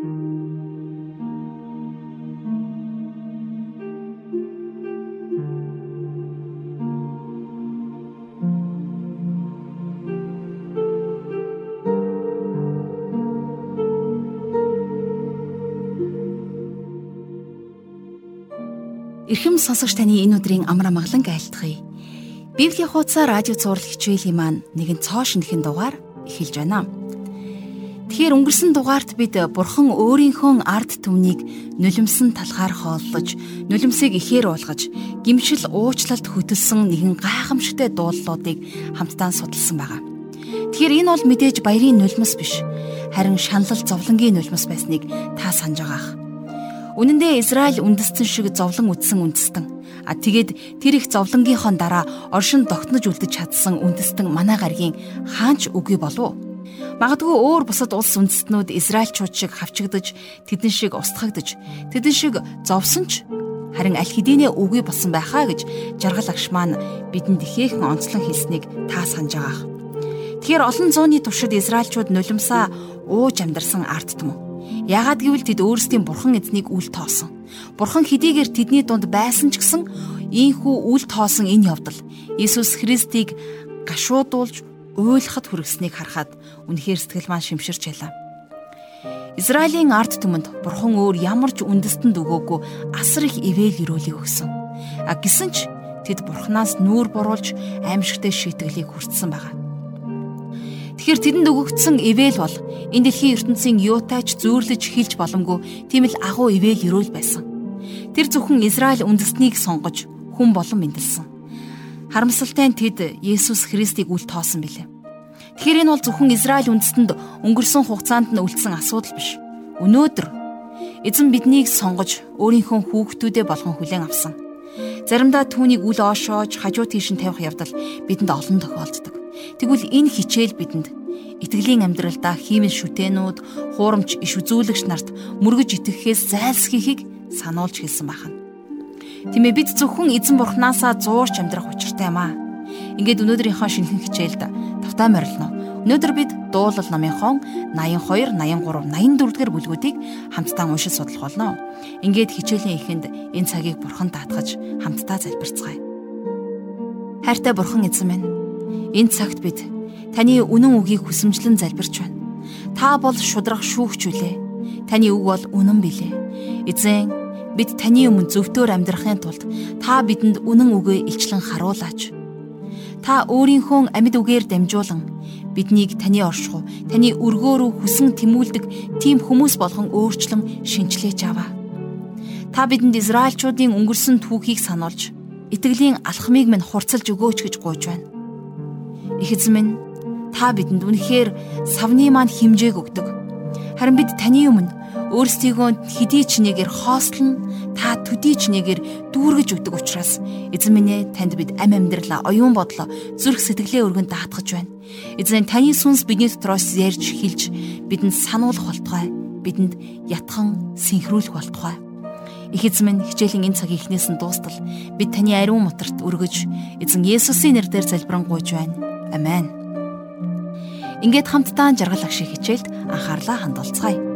Эрхэм сонсогч таны энэ өдрийн амар амгалан айлтгая. Библийн хуудасаар радио цаурал хичээлийн маань нэгэн цоо шинхэн дугаар эхэлж байна. Тэгэхээр өнгөрсөн дугаарт бид Бурхан өөрийнхөө ард түмнийг нулимсан талхаар хооллож, нулимсыг ихээр уулгаж, гимшил уучлалт хөтөлсөн нэгэн гайхамшигтай дуулуудыг хамтдаа судалсан байгаа. Тэгэхээр энэ бол мэдээж баярын нулимс биш, харин шаналл зовлонгийн нулимс байсныг та санаж байгаах. Үнэн дээр Израиль үндэстэн шиг зовлон үтсэн үндэстэн. А тэгээд тэр их зовлонгийнхоо дараа оршин тогтнож үлдэж чадсан үндэстэн манай гаргийн хаанч үгүй болов уу? Магадгүй өөр бусад улс үндэстнүүд Израильчууд шиг хавчигдж, тэдэн шиг устгагдж, тэдэн шиг зовсон ч харин аль хэдийнэ үгүй болсон байхаа гэж жаргал агш маань бидэнд ихээхэн онцлон хэлснийг та санаж байгаах. Тэгэхээр олон зууны туршид Израильчууд нулимсаа ууж амьдарсан арт түмэн Яагаад гэвэл тэд өөрсдийн бурхан эзнийг үл тоосон. Бурхан хэдийгээр тэдний дунд байсан ч гэсэн ийхүү үл тоосон энэ явдал Иесус Христийг гашуудуулж уйлахад хүргэснийг харахад үнэхээр сэтгэл маань шимширч байлаа. Израилийн ард түмэнд бурхан өөр ямар ч үндэстэнд өгөөгүй асар их ивэл өрөөлийг өгсөн. А гисэн ч тэд бурханаас нүүр буруулж аимшигтэй шийтгэлийг хүртсэн байгаа. Тэгэхээр тэдэнд өгөгдсөн ивэл бол энэ дэлхийн ертөнцийн юутайч зөөрлөж хилж боломгүй тийм л агуу ивэл өрөөл байсан. Тэр зөвхөн Израиль үндэстнийг сонгож хүн болон мэндэлсэн. Харамсалтай нь тэд Есүс Христийг үл тоосон билээ. Тэгэхээр энэ бол зөвхөн Израиль үндэстэнд өнгөрсөн хугацаанд нь үлдсэн асуудал биш. Өнөөдөр эзэн биднийг сонгож өөрийнхөө хүүхдүүдээ болгон хүлээн авсан. Заримдаа түүнийг үл оошоож хажуу тийш нь тавих явдал бидэнд олон тохиолддог. Тэгвэл энэ хичээл бидэнд итгэлийн амьдралдаа хиймэл шүтэнүүд, хуурамч иш үзүүлэгч нарт мөргөж итгэхээс зайлсхийхийг сануулж хэлсэн байна. Тиймээ бид зөвхөн эзэн бурхнаасаа зуурч амьдрах учиртай юм аа. Ингээд өнөөдрийнхөө шинэхэн хичээлд тавтай морилно. Өнөөдөр бид дуулал номын хон 82, 83, 84 дугаар бүлгүүдийг хамтдаа уншиж судлах болно. Ингээд хичээлийн эхэнд энэ цагийг бурхан даатгаж хамтдаа залбирцгаая. Хайртай бурхан эзэн минь Энэ цагт бид таны үнэн үгийг хүсэмжлэн залбирч байна. Та бол шудрах шүүгч үлээ. Таны үг бол үнэн билээ. Эзэн бид таны өмнө зөвтөөр амьдрахын тулд та бидэнд үнэн үгээ илчлэн харуулаач. Та өөрийнхөө амьд үгээр дамжуулан биднийг таны оршихуй, таны өргөөрөө хүсэн тэмүүлдэг тийм хүмүүс болгон өөрчлөн шинчлээж аваа. Та бидэнд Израильчуудын өнгөрсөн түүхийг сануулж, итгэлийн алхмыг минь хурцлж өгөөч гэж гуйж байна. Их эзэн минь та бидэнд үнэхээр савны маань химжээг өгдөг. Харин бид таны өмнө өөрсдийгөө хэдий ч нэгээр хоослон та төдий ч нэгээр дүүргэж өгдөг учраас эзэн минь ээ танд бид ам амьдралаа оюун бодлоо зүрх сэтгэлээ өргөн даатгаж байна. Эзэн таны сүнс бидний дотроос ярьж хилж бидэнд сануулах болтугай бидэнд ятхан синхруулах болтугай. Их эзэн минь хичээлийн энэ цагийн эхнээс нь дуустал бид таны ариун мотарт өргөж эзэн Есүсийн нэрээр залбирanгуйж байна. Амен. Ингээд хамтдаа жаргал ах шиг хичээлд анхаарлаа хандуулцгаая.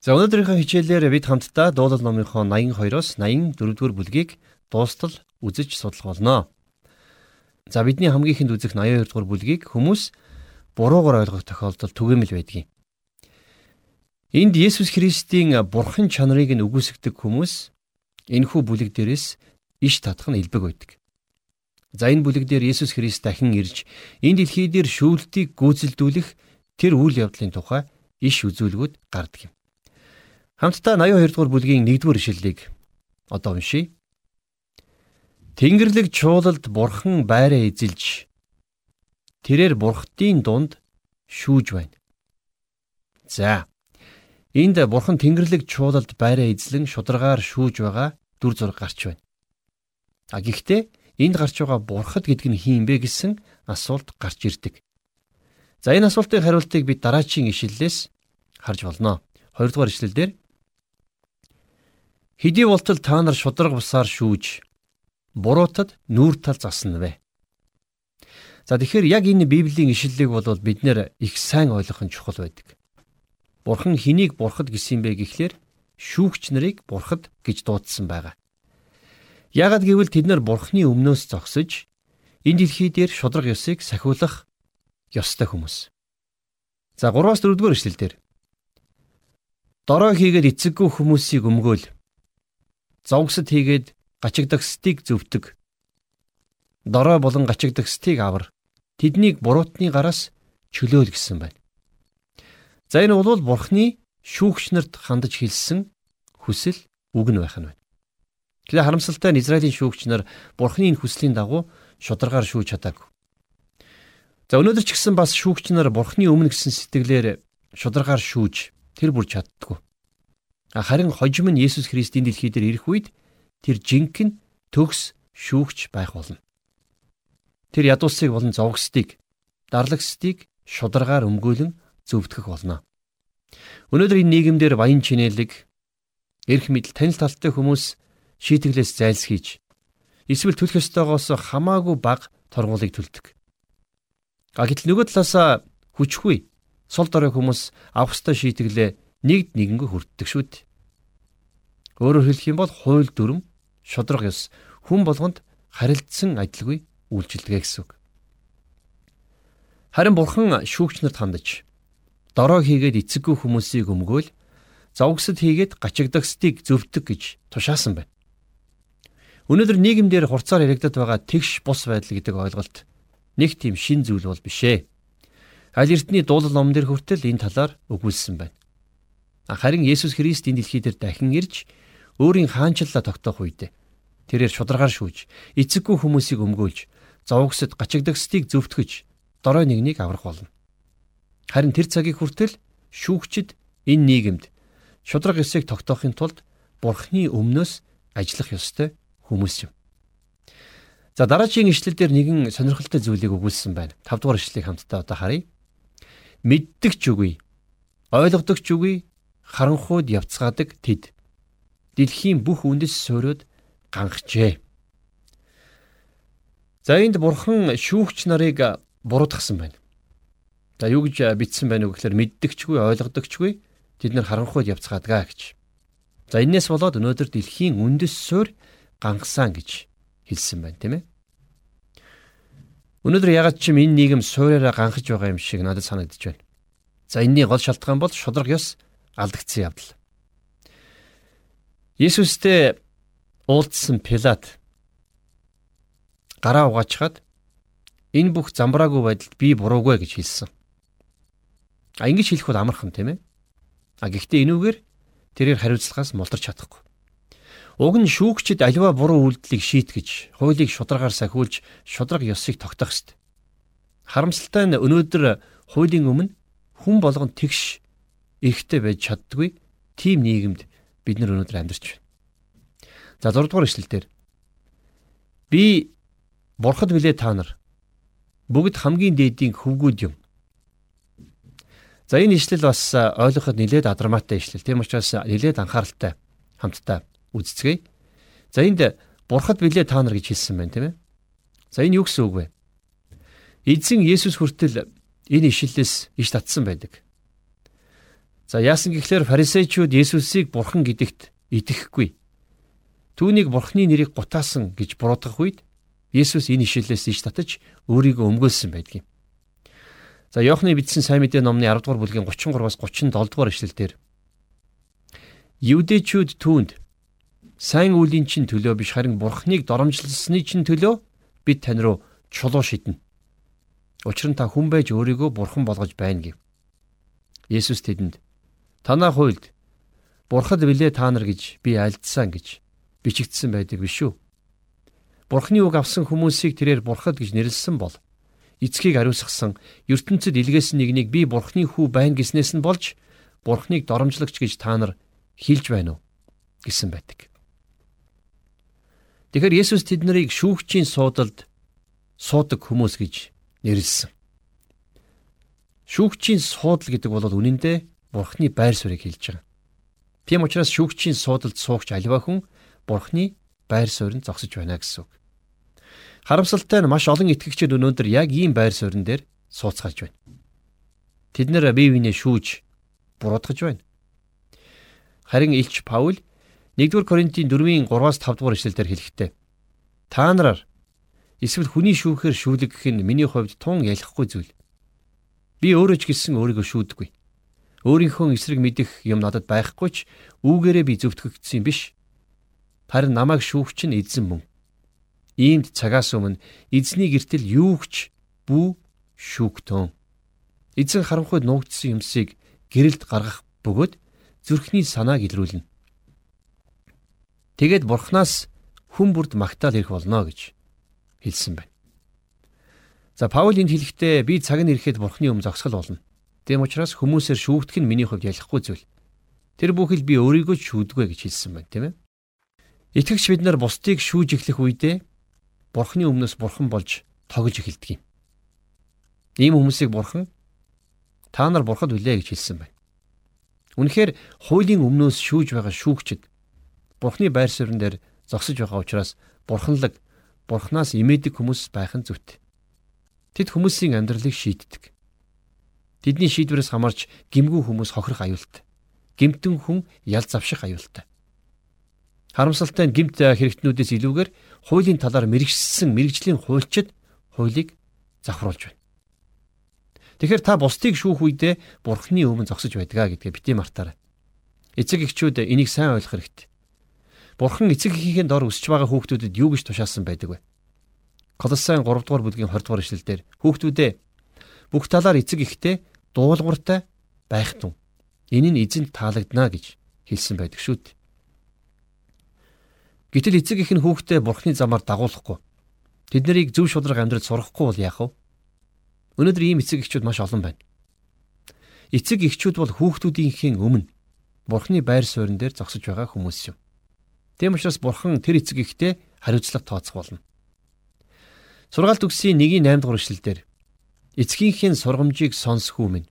За өнөөдрийнхөө хичээлээр бид хамтдаа дуулал номынхоо 82-оос 84-р бүлгийг дуустал үзэж судлах болно. За бидний хамгийн ихэнд үзэх 82-р бүлгийг хүмүүс буруугаар ойлгох тохиолдол түгээмэл байдгийг. Энд Есүс Христийн бурхан чанарыг нь үгүйсгдэг хүмүүс энэхүү бүлэг дээрээс иш татах нь илбэг байдаг. За энэ бүлэг дээр Есүс Христ дахин ирж энэ дэлхий дээр шүүлтийг гүйцэлдүүлэх тэр үйл явдлын тухай иш үзүүлгүүд гардаг юм. Хамтдаа 82 дугаар бүлгийн 1-р ишлэлийг одоо уншийе. Тэнгэрлэг чуулалд бурхан байраа эзэлж тэрээр бурхтын дунд шүүж байна. За Энд бурхан Тэнгэрлэг чуулалд байраа эзлэн шударгаар шүүж байгаа дүр зураг гарч байна. А гэхдээ энд гарч байгаа бурхад гэдэг нь хин бэ гэсэн асуулт гарч ирдэг. За энэ асуултын хариултыг бид дараачийн ишлэлээс харж болно. 2 дугаар ишлэлдэр Хэдий болтол та нар шудраг бусаар шүүж буруутад нүүр тал засна вэ? За тэгэхээр яг энэ Библийн ишлэлийг бол бид нэр их сайн ойлгох нь чухал байдаг. Бурхан хэнийг бурхад гэсэн бэ гэхлээр шүүгч нарыг бурхад гэж дуудсан байгаа. Яагад гэвэл тэд нар бурхны өмнөөс зогсож энэ дэлхий дээр шудраг ёсыг сахиулах ёстой хүмүүс. За 3-аас 4-р эшлэлдэр Дорой хийгээд эцэггүй хүмүүсийг өмгөөл. Зовгсод хийгээд гачигдагсдыг зөвтөг. Дорой болон гачигдагсдыг авар. Тэднийг буруутны гараас чөлөөл гэсэн байна. За энэ бол бурхны шүүгч нарт хандаж хэлсэн хүсэл үг нь байх нь байна. Тэгэхээр харамсалтай нь Израилийн шүүгч нар бурхны энэ хүслийн дагуу шударгаар шүүж чадаагүй. За өнөөдөр ч гэсэн бас шүүгч нар бурхны өмнө гэсэн сэтгэлээр шударгаар шүүж тэр бүр чаддгүй. Харин хожим нь Есүс Христийн дэлхий дээр ирэх үед тэр жинхэнэ төгс шүүгч байх болно. Тэр ядуусыг болон зовгсдыг, дарлагсдыг шударгаар өмгөөлөн зөвтгөх болно. Өнөөдөр энэ нийгэмдэр баян чинэлэг, эрх мэдэл танил талтай хүмүүс шийтгэлээс зайлсхийж эсвэл төлөх ёстойгоос хамаагүй бага торгуулийг төлдөг. А гэтэл нөгөө талаасаа хүчгүй сул дорой хүмүүс авах ёстой шийтгэлээ нэгд нэгэнгөө хүртдэг шүү дээ. Өөрөөр хэлэх юм бол хууль дүрм, шудраг ёс хүн болгонд харилцсан адилгүй үйлчилдэг гэсэн үг. Харин бурхан шүүгч нарт хандаж дорой хийгээд эцэггүй хүмүүсийг өмгөөл зовгсод хийгээд гачигдагсдыг зөвтөг гэж тушаасан байна. Өнөөдөр нийгэмдэр хурцаар яригдад байгаа тэгш бус байдал гэдэг ойлголт нэг тийм шин зүйл бол биш ээ. Аль эртний дуулал ном дээр хүртэл энэ талаар өгүүлсэн байна. Харин Есүс Христ энэ дэлхий дээр дахин ирж өөрийн хаанчлалаа тогтоох үед тэрээр шударгаар шүүж эцэггүй хүмүүсийг өмгөөлж зовгсод гачигдагсдыг зөвтгөж дорой нэгнийг аврах болно. Харин тэр цагийг хүртэл шүүгчд энэ нийгэмд шудраг ёсыг тогтоохын тулд Бурхны өмнөөс ажиллах ёстой хүмүүс юм. За дараагийн ишлэл дээр нэгэн сонирхолтой зүйлийг өгүүлсэн байна. 5 дугаар ишлэлийг хамтдаа одоо харъя. Мэддэгч үгүй, ойлгодогч үгүй, харанхууд явцгаадаг тэд. Дэлхийн бүх үндэс суурьуд ганхжээ. За энд бурхан шүүгч нарыг буруутгасан байна. За юу гэж бичсэн байна вэ гэхээр мэддэгчгүй ойлгодогчгүй тэд нар харанхуйд явцгаадгаа гэж. За энээс болоод өнөөдөр дэлхийн үндэс суурь гангасан гэж хэлсэн байна тийм ээ. Өнөөдөр ягаад ч юм энэ нийгэм суураараа ганхаж байгаа юм шиг надад санагдаж байна. За энэний гол шалтгаан бол шудраг ёс алдагдсан явдал. Есүстэй уулзсан Пилат гараа угаачаад энэ бүх замбраагүй байдалд би буруугүй гэж хэлсэн. А ингэж хэлэх бол амархан тийм ээ. А гэхдээ энүүгээр тэрээр хариуцлагаас мулдарч чадахгүй. Уг нь шүүгчд аливаа буруу үйлдэлийг шийтгэж, хуулийг шударгаар сахиулж, шудраг ёсыг тогтоох ёстой. Харамсалтай нь өнөөдөр хуулийн өмнө хүн болгон тэгш эрхтэй байж чаддгүй тийм нийгэмд бид нар өнөөдөр амьдарч байна. За 6 дугаар эшлэлдэр би бурхад билээ та нар бүгд хамгийн дээдийн хөвгүүд юм. За энэ ишлэл бас ойлгоход нэлээд адармаатай ишлэл. Тийм учраас нэлээд анхааралтай хамтдаа үзцгээе. За энд бурхад билээ та нар гэж хэлсэн байна тийм ээ. За энэ юу гэсэн үг вэ? Эзэн Есүс хүртэл энэ ишлэлээс иш татсан байдаг. За яасан гэхлээр фарисеучуд Есүсийг бурхан гэдэгт итгэхгүй. Түүнийг бурхны нэрийг гутаасан гэж буруудах үед Есүс энэ ишлэлээс иш татаж өөрийгөө өмгөөлсөн байдгийг. За Иохны бичсэн сайн мэдээ номны 10 дугаар бүлгийн 33-аас 37 дугаар ишлэлдэр Юудэчүүд түүнд сайн үлийн чин төлөө биш харин бурхныг доромжлсны чин төлөө бид тань руу чулуу шиднэ. Учир нь та хүн байж өөрийгөө бурхан болгож байна гэв. Есүс тэдэнд танаа хуйлд бурхад билээ та нар гэж би альдсан гэж бичигдсэн байдаг биш үү? Бурхны үг авсан хүмүүсийг тэрээр бурхад гэж нэрлсэн бол эцгийг ариусгасан ертөнцид илгээсэн нэгнийг би бурхны хүү байна гэснээс нь болж бурхныг доромжлогч гэж та нар хэлж байна уу гэсэн байдаг. Тэгэхээр Есүс тэднийг шүүгчийн суудалд суудаг хүмүүс гэж нэрлсэн. Шүүгчийн суудал гэдэг бол үнэндээ бурхны байр суурийг хэлж байгаа. Тийм учраас шүүгчийн суудалд суугч аливаа хүн бурхны байр суурьнд зогсож байна гэсэн үг. Харамсалтай нь маш олон итгэгчид өнөөдөр яг ийм байр суурин дээр сууцгааж байна. Тэд нэр бие биенээ шүүж буруудгаж байна. Харин Илч Паул 1-р Коринтын 4-ийн 3-аас 5-р эшлэлдэр хэлэхдээ та нараар эсвэл хүний шүүхээр шүүлэгэх нь миний хувьд тун ялахгүй зүйл. Би өөрөө ч гэсэн өөрийгөө шүүдэггүй. Өөрийнхөө эсрэг мэдэх юм надад байхгүй ч үүгээрээ би зөвтгөгдсөн биш. Харин намайг шүүгч нь эзэн мөн. Иймд цагаас өмнө эзний гертэл юугч бүү шүүгтэн. Эзэн харанхуйд нуугдсан юмсыг гэрэлд гаргах бөгөөд зүрхний санааг илрүүлнэ. Тэгээд бурхнаас хүн бүрд магтаал ирэх болно гэж хэлсэн байна. За Паулийн хэлэхдээ би цаг нь ирэхэд бурхны өмнө зогсгол болно. Тэм учраас хүмүүсээр шүүгдэх нь миний хувьд ялахгүй зүйл. Тэр бүхэл би өөрийгөө ч шүүдгүй гэж хэлсэн байна, тийм ээ. Итгэгч бид нар бусдыг шүүж эхлэх үедээ Бурхны өмнөөс бурхан болж тогж эхэлдэг юм. Ийм хүмүүсийг бурхан та нар бурхад үлээ гэж хэлсэн байна. Үнэхээр хуулийн өмнөөс шүүж байгаа шүүгчд Бурхны байр суурин дээр зогсож байгаа учраас бурханлаг Бурханаас имээдэг хүмүүс байх нь зүйтэй. Тэд хүмүүсийн амьдралыг шийддэг. Тэдний шийдвэрээс хамаарч гимгүү хүмүүс хохирох аюултай. Гимтэн хүн ял завших аюултай. Харамсалтай нь гимт хэрэгтнүүдээс илүүгээр хуулийн талаар мэрэгчсэн мэрэгжлийн хуульчид хуулийг завхруулж байна. Тэгэхээр та бусдыг шүүх үедээ бурхны өмнө зогсож байдгаа гэдгээ бити мартаарай. Эцэг эхчүүд энийг сайн ойлгох хэрэгтэй. Бурхан эцэг эхийн дор өсөж байгаа хүүхдүүдэд юу гэж тушаасан байдаг вэ? Колосын 3 дугаар бүлгийн 20 дугаар ишлэлдэр хүүхдүүдээ бүх талаар эцэг эхтэй дуулууртай байх тун. Энэ нь эзэнт таалагдана гэж хэлсэн байдаг шүү дээ. Гэтэл эцэг их нь хүүхдээ бурхны замаар дагуулахгүй. Тэд нарыг зөв шударга амьдрал сургахгүй бол яах вэ? Өнөөдөр ийм эцэг эхчүүд маш олон байна. Эцэг эхчүүд бол хүүхдүүдийнхээ өмнө бурхны байр суурин дээр зогсож байгаа хүмүүс юм. Тэм учраас бурхан тэр эцэг ихтэй хариуцлага тооцох болно. Сургаалт үгсийн 1-ийн 8 дугаар эшлэлдэр эцгийнхээ сургамжийг сонс хүмүн.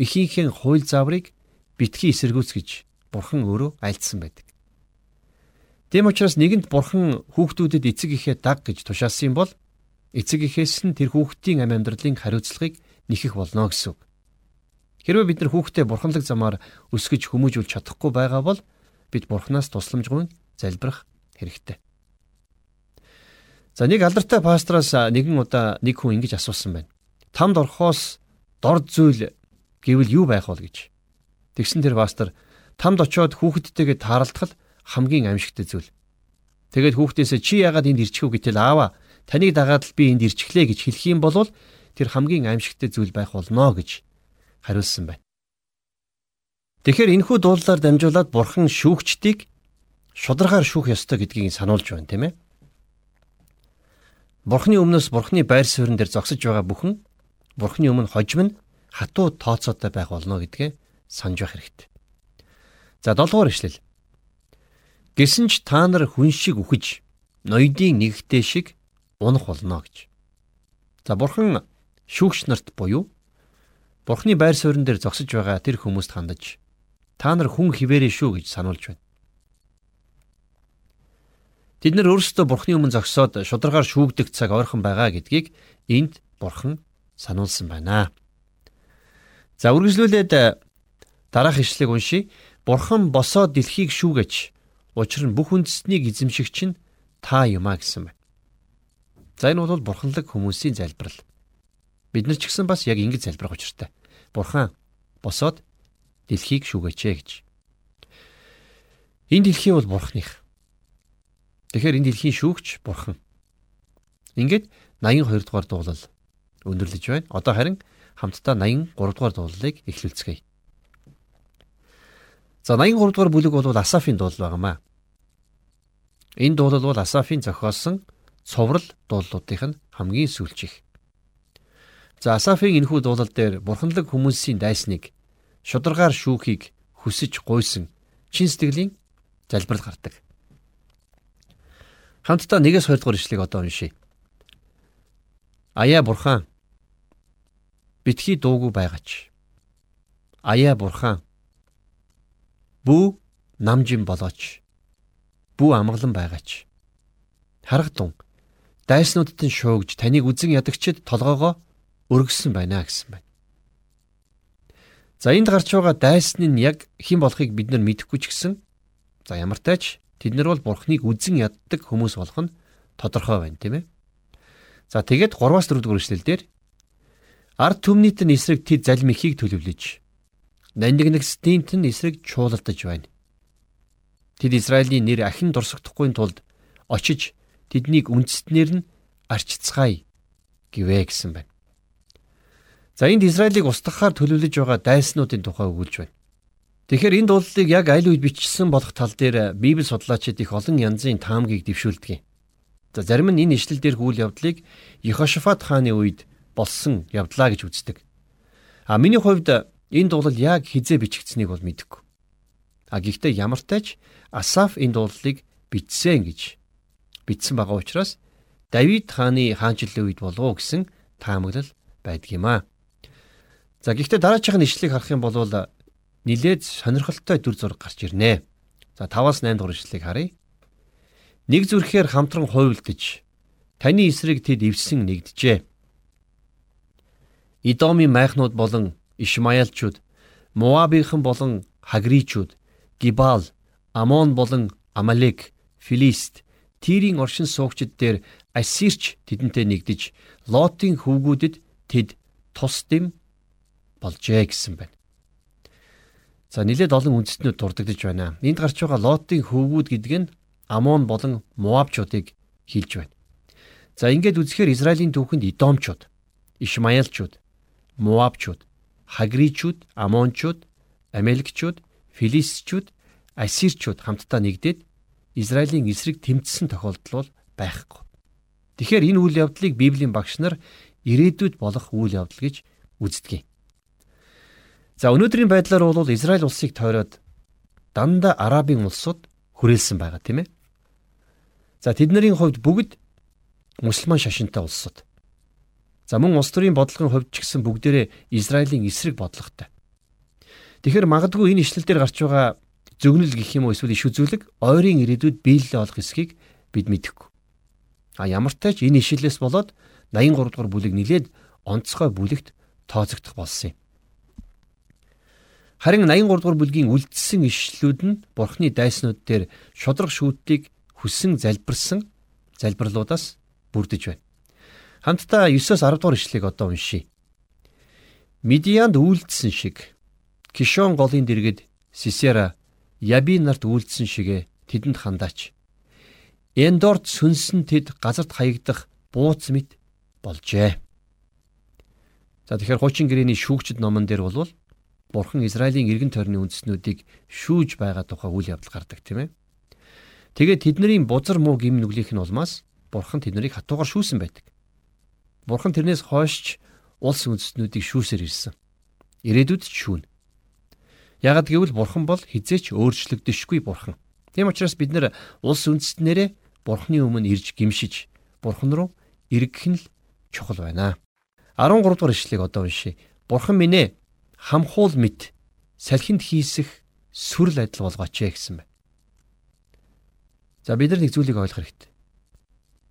Эхийнхээ хууль зааврыг битгий эсэргүүц гэж бурхан өөрөө айлдсан байдаг. Тэм учраас нэгэнт бурхан хүүхдүүдэд эцэг ихээ даг гэж тушаасан бол эцэг ихээс нь тэр хүүхдийн амь амьдралын хариуцлагыг нэхэх болно гэсэн үг. Хэрвээ бид нар хүүхдээ бурханлаг замаар өсгөж хүмүүжүүлж чадахгүй байгаа бол бид бурханаас тусламжгүй залбирах хэрэгтэй. За нэг алдартай пастораас нэгэн удаа нэг хүн ингэж асуусан байна. Тамд орхоос дорд зүйл гэвэл юу байх вэ гэж. Тэгсэн тэр пастор тамд очиод хүүхэдтэйгээ тааралдахад хамгийн аимшигтай зүйл. Тэгээд хүүхдээсээ чи яагаад энд ирчих вэ гэтэл аава таныг дагаад л би энд ирчихлээ гэж хэлэх юм бол тэр хамгийн аимшигтай зүйл байх болно гэж хариулсан байна. Тэгэхээр энэхүү дуулаар дамжуулаад бурхан шүүгчдийг шударгаар шүүх ёстой гэдгийг сануулж байна тийм ээ. Бурхны өмнөөс бурхны байр суурин дээр зогсож байгаа бүхэн бурхны өмнө хожим нь хатуу тооцоотой байх болно гэдгээ санаж байх хэрэгтэй. За 7 дугаар ишлэл. Гэсэн ч та нар хүн шиг үхэж ноёдын нэгтэй шиг унах болно гэж. За бурхан шүүгч нарт буюу бурхны байр суурин дээр зогсож байгаа тэр хүмүүст хандаж та нар хүн хിവэрээ шүү гэж сануулж байна. Тэд нар өөрсдөө бурхны өмнө зогсоод шударгаар шүүгдэх цаг ойрхон байгаа гэдгийг энд бурхан сануулсан байна. За үргэлжлүүлээд дараах ишлэгийг уншийе. Бурхан босоод дэлхийг шүүгэж Учир нь бүх үндэстнийг эзэмшигч нь та юм а гэсэн байна. За энэ бол бурханлаг хүмүүсийн залбирал. Бид нар ч гэсэн бас яг ингэж залбирах учиртай. Бурхан босоод дэлхийг шүгээч гэж. Энэ дэлхий бол бурхных. Тэгэхээр энэ дэлхийн шүүгч бурхан. Ингээд 82 дугаар дуулал өндөрлөж байна. Одоо харин хамтдаа 83 дугаар дуулалыг эхлүүлцгээе. За 83 дугаар бүлэг бол Асафын дуулал байнамаа. Энэ дуулал бол Асафын зохиосон цоврал дуулуудынх нь хамгийн сүүлчийнх. За Асафын энэхүү дуулал дээр бурханлаг хүмүүсийн дайсныг шударгаар шүүхийг хүсэж гуйсан чин сэтгэлийн залбирал гардаг. Хамтдаа 1-2 дугаар ишлэгийг одоо уншийе. Аяа бурхан битгий дуугүй байгаач. Аяа бурхан Бүү намжин болооч. Бүү амгалан байгаач. Харагдун дайснуудад нь шуугж таныг үзэн ядагчид толгоогоо өргөссөн байна гэсэн байна. За энд гарч байгаа дайсны нь яг хэн болохыг бид нар мэдэхгүй ч гэсэн за ямар тач тэд нар бол бурхныг үзэн яддаг хүмүүс болох нь тодорхой байна тийм ээ. За тэгээд 3-аас 4 дугаар эшлэлдэр ард түмнийт нь эсрэг тэд залим ихийг төлөвлөж нандинэгсдийнт нь эсрэг чуулалдаж байна. Тэд Израилийн нэр ахин дурсагдахгүй тулд очиж тэднийг үндэстнэр нь арчицгаая гэвэ гэсэн байна. За энд Израилийг устгахаар төлөвлөж байгаа дайснуудын тухай өгүүлж байна. Тэгэхээр энэ дуулалыг яг аль үед бичсэн болох тал дээр Библи судлаачид их олон янзын таамгийг дэвшүүлдэг юм. За зарим нь энэ ишлэл дээрх үйл явдлыг Йехошафат хааны үед болсон явдлаа гэж үздэг. А миний хувьд энэ дуулал яг хизээ бичигдсэнийг бол мэдэхгүй. А гэхдээ ямар тач Асаф энэ дуулалыг бичсэн гэж бичсэн байгаа учраас Давид хааны хаанчлалын үед болов гэсэн таамаглал байдгиймээ. За гэхдээ дараагийн ишлэгийг харах юм бол нилээд сонирхолтой дүр зураг гарч ирнэ. За 5-аас 8 дугаар ишлэгийг харъя. Нэг зүрхээр хамтран хуйлдаж таны эсрэг тэд эвсэн нэгдэжээ. Идомын майхнууд болон Ишмаялчууд, Моабийнхан болон Хагричууд, Гибал, Амон болон Амалек, Филист, Тирийн оршин суугчид дээр Ассирч тэдэнтэй нэгдэж Лотын хөвгүүдэд тэд тус дэм болжээ гэсэн байна. За нэлээд олон үндэстнүүд дурддагдж байна. Энд гарч байгаа Лотын хөвгүүд гэдэг нь Амон болон Моабчуудыг хилж байна. За ингээд үзэхээр Израилийн түүхэнд Идомчууд, Ишмаэлчууд, Моабчууд, Хагричууд, Амончууд, Амеликчууд, Филистчууд, Ассирчууд хамтдаа нэгдээд Израилийн эсрэг тэмцсэн тохиолдол бол байхгүй. Тэгэхээр энэ үйл явдлыг Библийн багш нар ирээдүйд болох үйл явдал гэж үздэг. За өнөөдрийн байдлаар бол Израиль улсыг тойроод дандаа арабын улсууд хүрээлсэн байгаа тийм ээ. За тэдний хувьд бүгд мусульман шашинтай улсууд. За мөн улс төрийн бодлогын хувьд ч гэсэн бүгдээрээ Израилийн эсрэг бодлоготой. Тэгэхээр магадгүй энэ ишлэл дээр гарч байгаа зөгнөл гэх юм уу эсвэл иш үзүүлэг ойрын ирээдүйд биелэлээ олох эсхийг бид мэдэхгүй. А ямар ч тач энэ ишлэлээс болоод 83 дугаар бүлэг нилээд онцгой бүлэгт тооцогдох болсон юм. Харин 83 дугаар бүлгийн үлдсэн ишлүүд нь Бурхны дайснууд дээр шудраг шүүтийг хүссэн залбирсан залбирлуудаас бүрдэж байна. Хамтдаа 9-оос 10 дугаар ишлэгийг одоо уншийе. Медианд үйлдсэн шиг Кишон голын дэргэд Сисера Яби нарт үйлдсэн шигэ тэдэнд хандаач. Эндорт сүнсэн тэд газарт хаягдах бууц мэт болжээ. За тэгэхээр хуучин гэрээний шүүгчд номон дээр бол Бурхан Израилийн эргэн тойрны үндэснүүдийг шүүж байгаа тухай үйл явдал гардаг тийм ээ. Тэгээд тэдний бузар муу гим нүглийнх нь улмаас Бурхан тэднийг хатуугаар шүүсэн байдаг. Бурхан тэрнээс хойшч улс үндэстнүүдийг шүүсээр ирсэн. Ирээдүйд ч шүүнэ. Ягад гэвэл Бурхан бол хизээч өөрчлөгдөшгүй Бурхан. Тийм учраас бид нэр улс үндэстнэрээ Бурханы өмнө ирж гимшиж Бурхан руу эргэх нь л чухал байна. 13 дугаар ишлэгийг одоо уншийе. Бурхан минь ээ хамхуул мэд салхинд хийсэх сүрэл адил болгооч гэсэн байна. За бид нар нэг зүйлийг ойлгох хэрэгтэй.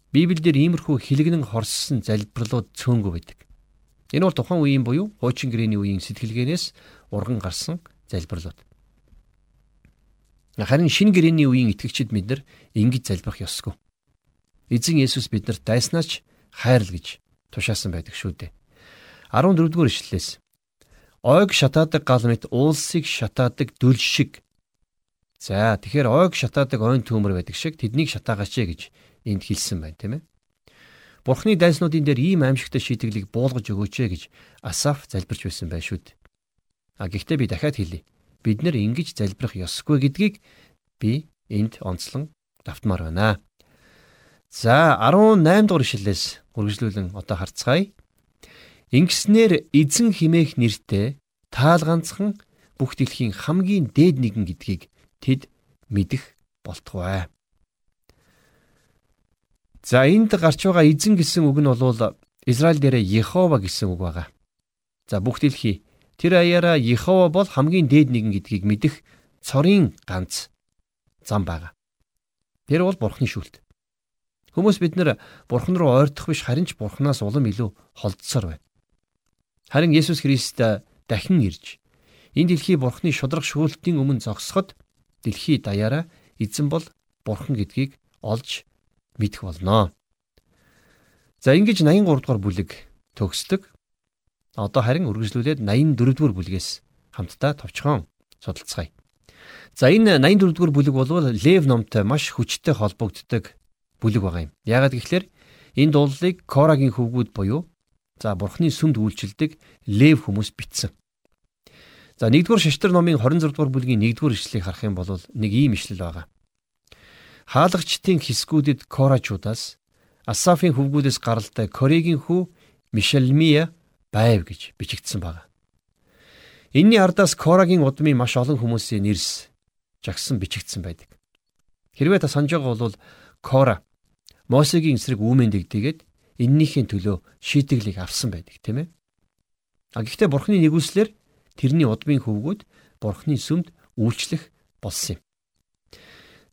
Библиэлд иймэрхүү хилэгнэн хорссон залбирлууд цөөнгөө байдаг. Энэ бол тухайн үеийн буюу хуучин гэрээний үеийн сэтгэлгээнээс урган гарсан залбирлууд. Харин шинэ гэрээний үеийн итгэгчид бид нар ингэж залбирах ёсгүй. Эзэн Есүс биднэрт дайснаач хайрл гэж тушаасан байдаг шүү дээ. 14 дугаар ишлэлээс ойг шатаадаг гал мэт уулсыг шатаадаг дүл шиг. За тэгэхээр ойг шатаадаг ойн төмөр байдаг шиг тэднийг шатаагаач гэж энд хэлсэн байна тийм ээ. Бурхны дайснуудын дээр ийм аимшигтай шийтгэлийг буулгаж өгөөч гэж Асаф залбирч байсан байх шүү дээ. А гэхдээ би дахиад хэлье. Бид нэр ингэж залбирах ёсгүй гэдгийг би энд онцлон давтмаар байна. За 18 дугаар ишлэлээс үргэлжлүүлэн одоо харцгаая. Ингэснээр эзэн химээх нэртэй таал ганцхан бүх дэлхийн хамгийн дээд нэгэн гэдгийг тэд мэдэх болтугай. За энд гарч байгаа эзэн гэсэн үг нь бол Израиль дээр Йехова гэсэн үг байгаа. За бүх дэлхий тэр аяараа Йехова бол хамгийн дээд нэгэн гэдгийг мэдэх цорын ганц зам байгаа. Тэр бол бурхны шүлт. Хүмүүс бид нэр бурхан руу ойртох биш харин ч бурханаас улам илүү холдсоор байна. Харин Есүс Христ дахин ирж энэ дэлхий бурхны шудраг шүүлтийн өмнө зогсоход дэлхий даяараа эзэн бол бурхан гэдгийг олж мэдэх болно. За ингэж 83 дугаар бүлэг төгсдөг. Одоо харин үргэлжлүүлээд 84 дугаар бүлгээс хамтдаа товчхон судалцгаая. За энэ 84 дугаар бүлэг бол Лев номтой маш хүчтэй холбогддог бүлэг байгаа юм. Яагаад гэвэл энэ дуулыг Корагийн хөвгүүд буюу за бурхны сүмд үйлчилдэг лев хүмүүс бичсэн. За 1-р шаштар номын 26-р бүлгийн 1-р ишлэлийг харах юм бол нэг ийм ишлэл байгаа. Хаалгачдын хэсгүүдэд Корачудаас Асафын хөвгүүдээс гаралтай Корегийн хүү Мишелмия байв гэж бичигдсэн байна. Энийний ардаас Корагийн удмын маш олон хүмүүсийн нэрс жагсан бичигдсэн байдаг. Хэрвээ та санаж байгаа бол Кора Мосегийн эсрэг үүмэн дэгдээгээд эннийхээ төлөө шийтгэлийг авсан байдаг тийм ээ. А гэхдээ бурхны нэгүслэр тэрний удмын хөвгүүд бурхны сүмд үйлчлэх болсон юм.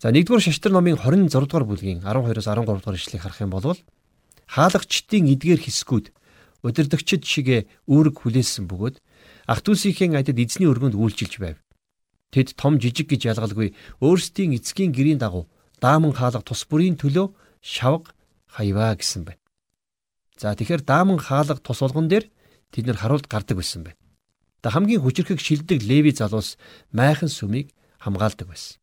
За 1-р шаштар номын 26 дугаар бүлгийн 12-оос 13 дугаар ишлэгийг харах юм бол хаалгачдын эдгээр хэсгүүд удирдагчид шигэ үүрэг хүлээсэн бөгөөд ах トゥ усийнхээ адид эзний өргөнд үйлчилж байв. Тэд том жижиг гэж ялгалгүй өөрсдийн эцгийн гэрийн дагуу дааман хаалга тус бүрийн төлөө шавга хаяваа гэсэн байна. За тэгэхээр дааман хаалга тус болгон дээр тэд нэр харуулт гардаг байсан байна. Хамгийн хүчрхэг шилдэг Леви залуус майхан сүмийг хамгаалдаг байсан.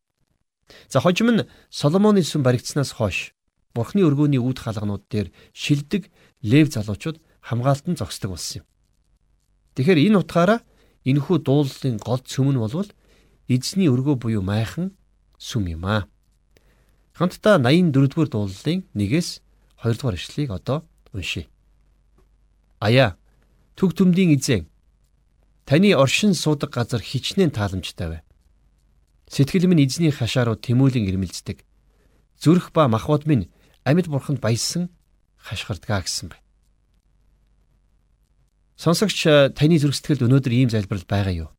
За хожим нь Соломоны сүм баригдсанаас хойш Бурхны өргөөний үүд хаалганууд дээр шилдэг Лев залуучууд хамгаалтан зогсдог болсон юм. Тэгэхээр энэ утгаараа энэхүү дуулалын гол цөм нь болвол эзний өргөө буюу майхан сүм юм аа. Хамтдаа 84 дугаар дуулалын 1-ээс 2 дугаар ишлэлийг одоо уншийе. Аяа төг төмдийн эзэн таны оршин суудаг газар хичнээн тааламжтай бай. Сэтгэл минь эзний хашаа руу тэмүүлэн ирмэлздэг. Зүрх ба махбод минь амьд бурханд баясан хашгирдгаа гэсэн бай. Сонсогч таны зүрх сэтгэлд өнөөдөр ийм залбирал байгаа юу?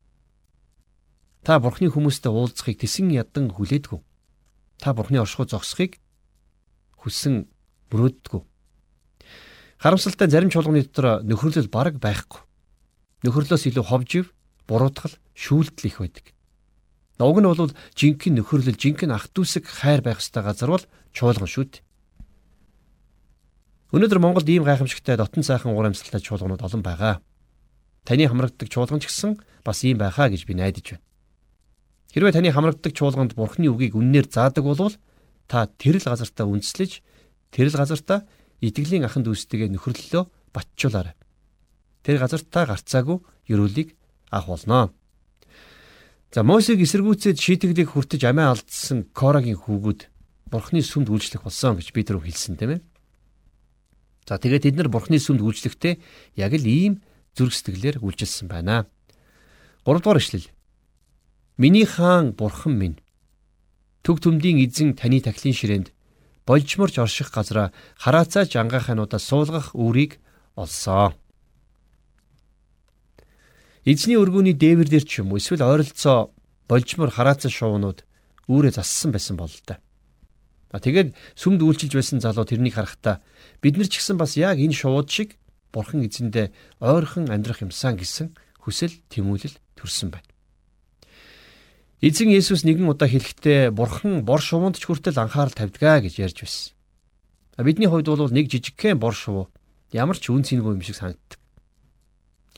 Та бурхны хүмүүстэй уулзахыг тэсэн ядан хүлээдгүй. Та Бурхны оршихуй зогсохыг хүссэн мөрөөддгүү. Харамсалтай зарим чуулганы дотор нөхөрлөл бараг байхгүй. Нөхөрлөөс илүү ховжив, буруутгал, шүүлтэл их байдаг. Уг нь бол жинхэнэ нөхөрлөл, жинхэнэ ах дүүсэг хайр байх ёстой газар бол чуулган шүү дээ. Өнөөдөр Монголд ийм гайхамшигтай дотн сайхан уур амьсгалтай чуулганууд олон байгаа. Таны хамрагддаг чуулган ч гэсэн бас ийм байхаа гэж би найдаж байна. Хэрвээ таны хамрагддаг чуулганд Бурхны үгийг үннээр заадаг бол та тэрл газартаа үндэслэж тэрл газартаа итгэлийн аханд үүсдэгэ нөхөрлөлөө батжуулаарай. Тэр газартаа гарцаагүй ерөөлийг авах болно. За Мосег эсэргүүцээд шийтгэлийг хүртэж амиа алдсан Корагийн хүүгүүд Бурхны сүмд үйлчлэх болсон гэж Петр хэлсэн тийм ээ. За тэгээд тэд нар Бурхны сүмд үйлчлэхдээ яг л ийм зүрх сэтгэлээр үйлчилсэн байна. 3 дугаар ишлэл. Миний хаан бурхан минь. Төг төмдийн эзэн таны тахлын ширээнд болжморж орших газараа хараацаач ангахануудаа суулгах үрийг олсоо. Эзний өргөний дээвэр дээр ч юм уу эсвэл ойролцоо болжмор хараацаа шуунууд үүрээ зассан байсан бол та. А тэгээд сүмд үйлчилж байсан залуу тэрнийг харахтаа бид нар ч гэсэн бас яг энэ шууд шиг бурхан эзэндээ ойрхон амьдрах юмсан гэсэн хүсэл тэмүүлэл төрсэн байна. Эзэн Есүс нэгэн удаа хэлэхдээ бурхан бор шувуунд ч хүртэл анхаарал тавьдгаа гэж ярьж байсан. Бидний хувьд бол нэг жижигхэн бор шувуу ямар ч үн цэнгүй юм шиг санагддаг.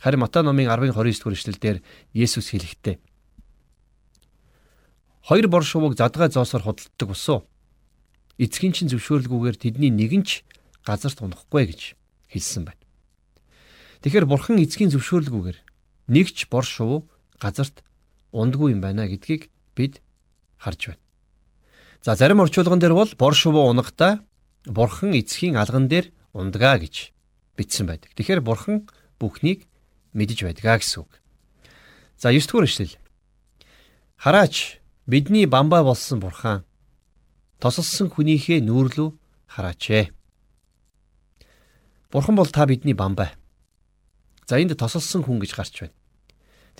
Харин Матай номын 10-29 дугаар эшлэлдэр Есүс хэлэхдээ Хоёр бор шувууг задгай зоосоор худалддаг усуу. Эцгийн чин зөвшөөрлгүйгээр тэдний нэгэн ч газарт унахгүй гэж хэлсэн байна. Тэгэхээр бурхан эцгийн зөвшөөрлгүйгээр нэг ч бор шувуу газарт ундгүй юм байна гэдгийг бид харж байна. За зарим орчуулган дээр бол бор шувуу унахдаа бурхан эцхийн алган дээр ундгаа гэж бичсэн байдаг. Тэгэхээр бурхан бүхнийг мэдэж байдгаа гэсэн үг. За 9 дугаар ишлэл. Хараач бидний бамбай болсон бурхан тосолсон хүнийхээ нүүрлүү хараачээ. Бурхан бол та бидний бамбай. За энд тосолсон хүн гэж гарч байна.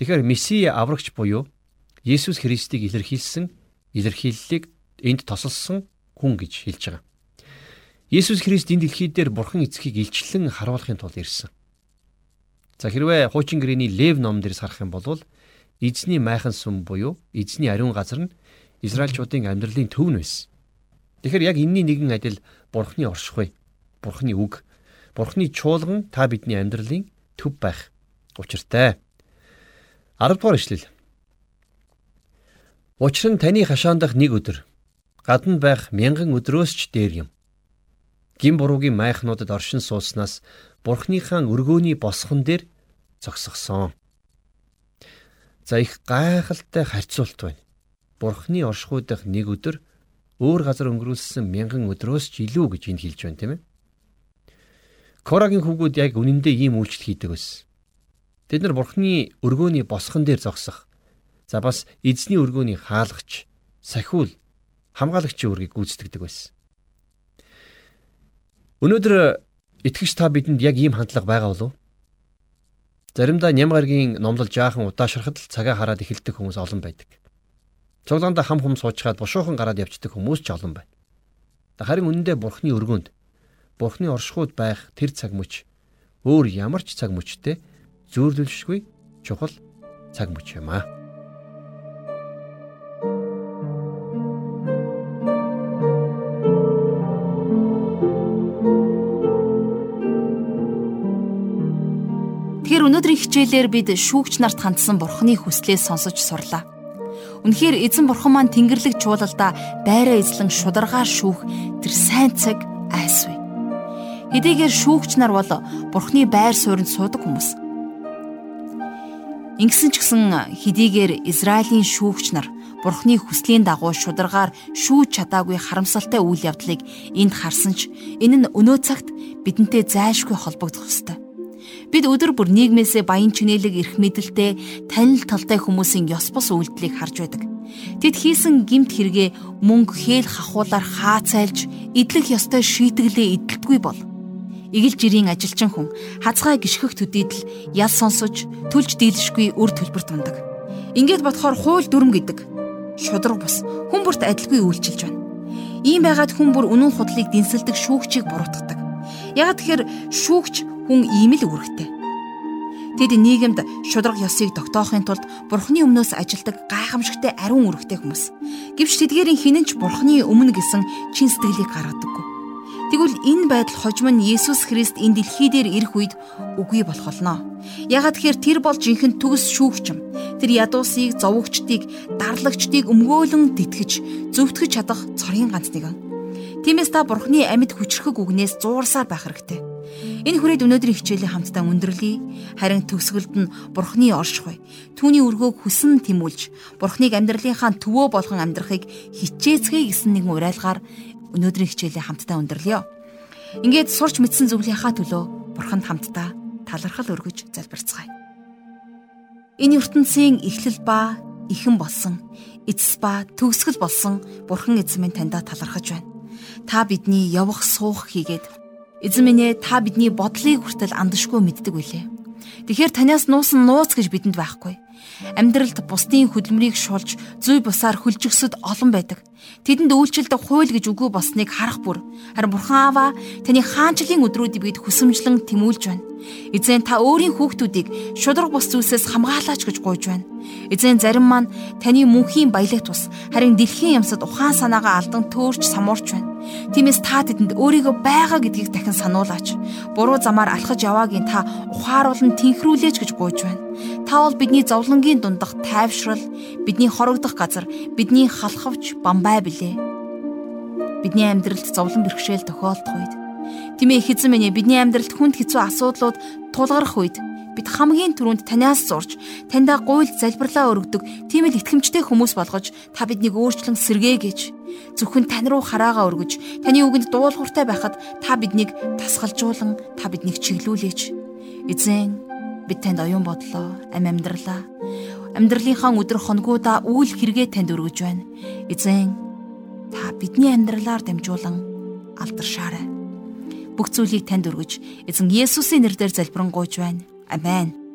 Тэгэхээр Месси аврагч буюу Есүс Христийг илэрхийлсэн илэрхийллийг энд тосолсон хүн гэж хэлж байгаа. Есүс Христ энэ дэлхий дээр Бурхан эцгийг илчлэн харуулахын тулд ирсэн. За хэрвээ хуучин гэрээний Лев ном дээр сарах юм бол эзний майхан сүм буюу эзний ариун газар нь Израильчуудын амьдралын төв нь байсан. Тэгэхээр яг энэний нэгэн адил Бурханы оршихуй, Бурханы үг, Бурханы чуулган та бидний амьдралын төв байх учиртай. 10 дугаар ишлэл. Учир нь таны хашаан дах нэг өдөр гадна байх мянган өдрөөс ч дээр юм гин буруугийн майхнуудад оршин сууснаас бурхныхаа өргөөний босхон дээр зогсгосон. За их гайхалтай харьцуулт байна. Бурхны оршихуйдах нэг өдөр өөр газар өнгөрүүлсэн мянган өдрөөс ч илүү гэж энд хэлж байна тийм ээ. Корагийн хүүгүүд яг үнэндээ ийм үйлчлэл хийдэг байсан. Тэд нар бурхны өргөөний босхон дээр зогсох. За бас эзний өргөөний хаалгач, сахиул, хамгаалагчийн үргийг гүйцэтгэдэг байсан. Өнөөдөр итгэж та бидэнд яг ийм хандлага байгаа болов? Заримдаа ням гаргийн номлол жаахан удаашрахад л цагаа хараад эхэлдэг хүмүүс олон байдаг. Цуглаанда хам хум суучгаад бушуухан гараад явцдаг хүмүүс ч олон байна. Харин үнэндээ бурхны өргөнд бурхны оршихуйд байх тэр цаг мөч өөр ямар ч цаг мөчтэй зөөрлөлшгүй чухал цаг мөч юм аа. Хичээлээр бид шүүгч нарт хандсан бурхны хүслээ сонсож сурлаа. Үнэхээр эзэн бурхан маань Тэнгэрлэг чуулалдаа байраа эзлэн шударгаар шүүх тэр сайн цаг айсвэ. Хэдийгээр шүүгч нар бол бурхны байр суурьнд суудаг хүмүүс. Ингэсэн ч гэсэн хэдийгээр Израилийн шүүгч нар бурхны хүслийн дагуу шударгаар шүүж чадаагүй харамсалтай үйл явдлыг энд харсан ч энэ нь өнөө цагт бидэнтэй зайлшгүй холбогдох ёстой. Бид өдөр бүр нийгмээсээ баян чинэлэг эрх мэдэлтэй танил талтай хүмүүсийн ёс бус үйлдэлийг харж байдаг. Тэд хийсэн гимт хэрэгээ мөнгө хээл хахуулаар хаацайлж идэх ёстой шийтгэлээ идэлтгүй бол Игэл жирийн ажилчин хүн хазгай гიშгэх төдийдл ял сонсож төлж дийлшгүй өр төлбөр тундаг. Ингээд бодохоор хууль дүрм гэдэг шудраг бус хүн бүрт адилгүй үйлчилж байна. Ийм байгаад хүн бүр үнэн худлыг дэнсэлдэг шүүгчийг буруутгадаг. Яг тэгэхээр шүүгч хүн ийм л үүрэгтэй. Тэд нийгэмд шудраг ёсыг тогтоохын тулд бурхны өмнөөс ажилдаг гайхамшигтай ариун үүрэгтэй хүмүүс. Гэвч тэдгээрийн хинэнч бурхны өмнө гэсэн чин сэтгэлийг гаргадаггүй. Тэгвэл энэ байдал хожим нь Есүс Христ энэ дэлхий дээр ирэх үед үгүй болох болно. Ягаад тэгэхээр тэр бол жинхэнэ төгс шүүгчм. Тэр ядуусыг, зовөгчдийг, дарлагчдыг өмгөөлөн тэтгэж, зөвтгөж чадах цорын ганц нэгэн. Тиймээс та Бурхны амьд хүчрхэг үгнээс зуурсаар байх хэрэгтэй. Энэ хүрээд өнөөдрийн хичээлийн хамтдаа өндөрлөе. Харин төгсгөлд нь Бурхны оршихуй. Түүний өргөөг хүсэн тэмүүлж, Бурхныг амьдралынхаа төвөө болгон амьдрахыг хичээцгээе гэсэн нэгэн уриалгаар өнөөдрийн хичээлийн хамтдаа өндөрлөё. Ингээд сурч мэдсэн зөвлөийнхаа төлөө Бурханд хамтдаа талархал өргөж залбирцгаая. Энэ ертөнцийн эхлэл ба ихэн болсон, эцэс ба төгсгөл болсон Бурхан эзэн минь таньда талархаж байна. Та бидний явах суух хийгээд Эзэн минь ээ та бидний бодлыг хүртэл андашгүй мэддэг билээ. Тэгэхээр танаас нуусан нууц гэж бидэнд байхгүй. Амьдралд бусдын хөдөлмөрийг шулж зүй бусаар хөлжгсөд олон байдаг. Тэдэнд үйлчлдэг хууль гэж үгүй болсныг харах бүр. Харин Бурхан Аава таны хаанчлалын өдрүүдийг бид хүсэмжлэн тэмүүлж байна. Эзэн та өөрийн хүүхдүүдийг шудраг бус зүйлсээс хамгаалаач гэж гуйж байна. Эзэн зарим маань таны мөнхийн баялаг тус харин дэлхийн юмсад ухаан санаагаа алдан төөрч самуурч байна. Тиймээс та тэдэнд өөрийгөө байгаа гэдгийг дахин сануулаач. Буруу замаар алхаж яваагийн та ухааруулн тэнхрүүлээч гэж гуйж байна. Та бол бидний зовлонгийн дундах тайвшрал, бидний хорогдох газар, бидний халахвч бамбай билээ. Бидний амьдралд зовлон бэрхшээл тохиолдох үед Тэмээ их эзэн минь бидний амьдралд хүнд хэцүү асуудлууд тулгарх үед бид хамгийн түрүүнд танаас зурж таньда гуйлд залбирлаа өргөдөг тийм л итгэмжтэй хүмүүс болгож та биднийг өөрчлөн сэргээгэж зөвхөн тань руу хараагаа өргөж таны үгэнд дуулууртай байхад та биднийг тасгалжуулан та биднийг чиглүүлээч. Эзэн бид танд оюун бодлоо ам амьдралаа. Амьдралынхаа өдөр хоногудаа үйл хэрэгээ танд өргөж байна. Эзэн та бидний амьдралаар дамжуулан алдаршаарай бүх зүйлийг танд өргөж эзэн Есүсийн нэрээр залбирanгуйж байна Амен.